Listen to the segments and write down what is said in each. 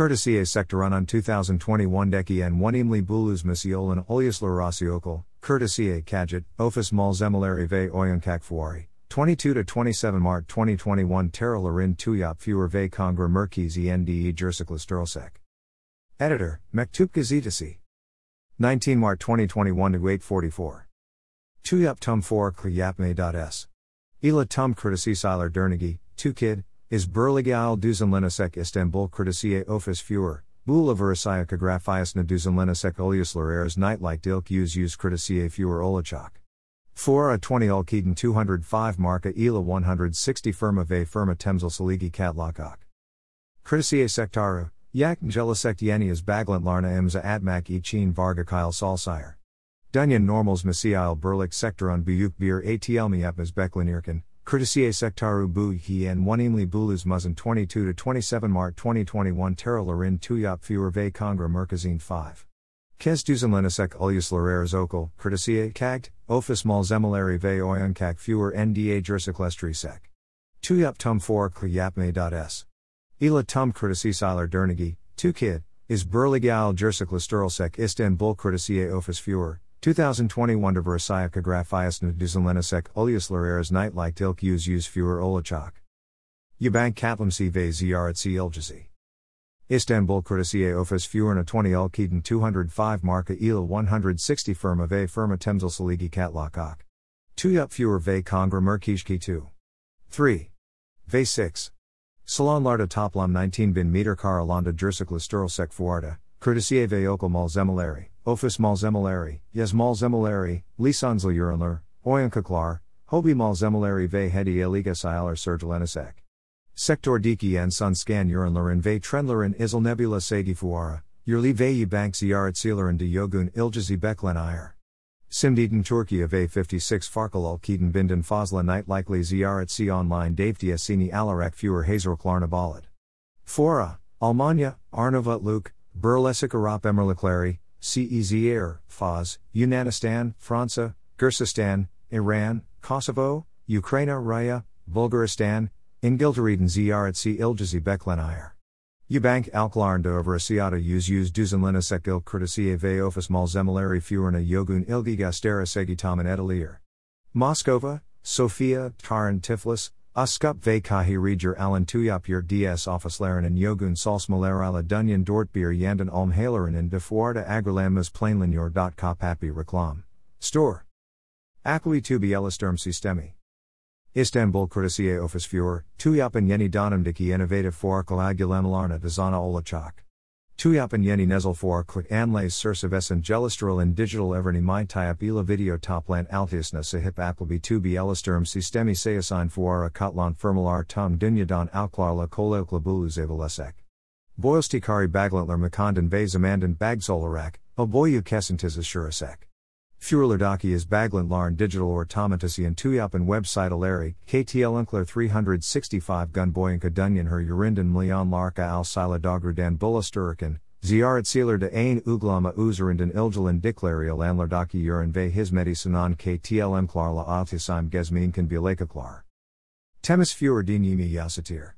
Courtesy a sectoron 2021 deki and one imli bulus misiolan olius lurasiokal, courtesy a kadget, office mal zemilari ve oyankak fuari. 22 to 27 Mart 2021 Terra Larin Tuyap Fewer Ve Congra Merkizi NDE Jersiklisturlsek. Editor, Mektup Gazetasi. 19 Mart 2021 to 844. Tuyap Tum 4 Klyapme.s. Ila Tum Courtesy Siler Dernigi, 2 Kid, is Berligal Duzenlinisek Istanbul Courtesy Office Fewer, Bula Versailles Graphias na Duzenlinisek Oliusler Airs Nightlight Dilk Use Use Courtesy Fewer Olachak. 4 a 20 Alkeden 205 Marka Ela 160 Firma Ve Firma Temzel Saligi Katlakak. Criticie Sektaru, Yak Njelisekt Yenias Baglant Larna Imza Atmak Ichin Varga Kyle Salsire. Dunyan Normals Masiil Berlik Sektoron Buyuk Bir ATL Miapmas Beklinirkin, Criticie Sektaru Bu Hien Wanimli Bulus Muzzin 22 to 27 Mart 2021 Terra Larin Tuyap Fewer Ve Congra Merkazine 5. Kes duzenlenisek ulius lareres okal, courtesiae kagt, office mal zemilari ve oyankak fewer nda jersiklestri sec. Tuyap tum 4 klyapme.s. Ila tum courtesy siler dernigi, 2 kid, is burligal jersiklesterlsek Istanbul courtesiae office fewer, 2021 de Versailles ulius lareres night ilk use use fewer olachak. Yabank katlimsi ve ziyaret iljazi. Istanbul Courtesier Office Fuerna 20 Alkeden 205 Marka Il 160 Firma Ve Firma Temzel Saligi Katlakak. Tuyap Fuer Ve Kongra Merkishki 2. 3. Ve 6. Salon Larda Toplam 19 Bin Meter Karalanda Jersikla Sturlsek Fuarda, Courtesier Ve Okal Malzemilari, Office Malzemilari, Yes Malzemilari, Lisanzl Urinler, Oyankaklar, Hobi Malzemilari Ve Hedi Eliga Sialer Sergelenisek. Sektor diki en sun scan urinlerin ve trendlerin isel nebula segi fuara, yurli veyi bank ziyaret sealerin de yogun iljazi beklen ayer. Simdiden Turkiye ve 56 farkal alkiden binden fazla night likely ziyaret si online davtia sini alarak fewer hazerklarna balad. Fora, Almanya, Arnava Luke, Burlesik Arap Emirlikleri, CEZR, Faz, Yunanistan, Fransa, Gursistan, Iran, Kosovo, Ukraine, Raya, Bulgaristan, Ingilteriden ziyaret si iljazi beklenayer. Ubank alklarnda over asiata use use duzenlinisek il courtesiye ve office malzemilari fuerna yogun ilgi gastera segitamen etalier. Moskova, Sofia, Taran Tiflis, Askup ve kahi reger alan tuyapir ds and yogun salsmalerala dunyan dortbier yandan almhaleren in de fuarda agrilanmas plainlinyor. Kapapi reklam. Store. Akui tubi elisturm sistemi. Istanbul Courtesier Office Fuhr, Tuyapan Yeni Donimdiki Innovative for Kalagulamelarna Dazana Olachak. Tuyapan Yeni Nezel for Click Anlays Sursavesan Gelistrol in Digital Everny My Tyap Ila Video Toplant Altisna Sahip Appleby Tubi Elisturm Sistemi Sayasign Fuara Kotlan Firmalar Tum Dunyadan Alklarla Kolelklabulu Zavalesek. Boylstikari Baglantler Makondan Vazamandan Bagsolarak, Oboyu Kesentizas Shurasek. Furlerdaki is Baglant Larn Digital Ortomatisi and Tuyapan website Aleri, KTL Unkler 365 Gunboyanka Dunyan her Urindan Mlion Larka al Sila Dogrudan Bullasturikan, Ziarat Sealer de Ain Uglama Uzarindan Iljalan Diklaria Landlardaki Urin Ve Hizmeti Sanan KTL Mklarla Altisime Gezmin Kan Bilekaklar. Temis Fur Dinimi Yasatir.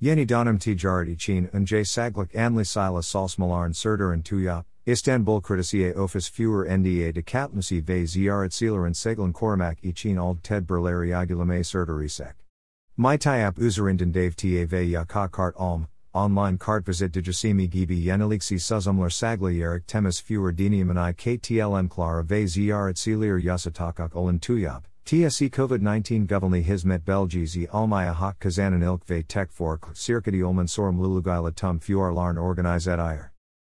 Yeni Donam Tijarat Ichin Unjay Saglik Anli Sila Salsmalarn Surdur and Tuyap. Istanbul Courtesier Office Fewer NDA de Katmasi ve Ziyaret Sealer and Seglan Kormak Ichin Ald Ted Berleri Agulame Serterisek. My Tyap Uzerinden Dave Ta ve Yaka Kart Alm, online kart visit Dijasimi Gibi Yeneliksi Suzumler Sagli Erik Temis Fewer Diniamani KTLM Klara ve Ziyaret Sealer Yasatakak Olan Tuyap. TSE COVID 19 Govelny Hizmet Belgizi Almaya Hak Kazanan Ilk ve Tek Fork Sirkadi Olman Sorum Lulugaila Tum Fuar Larn Organize et Iyer.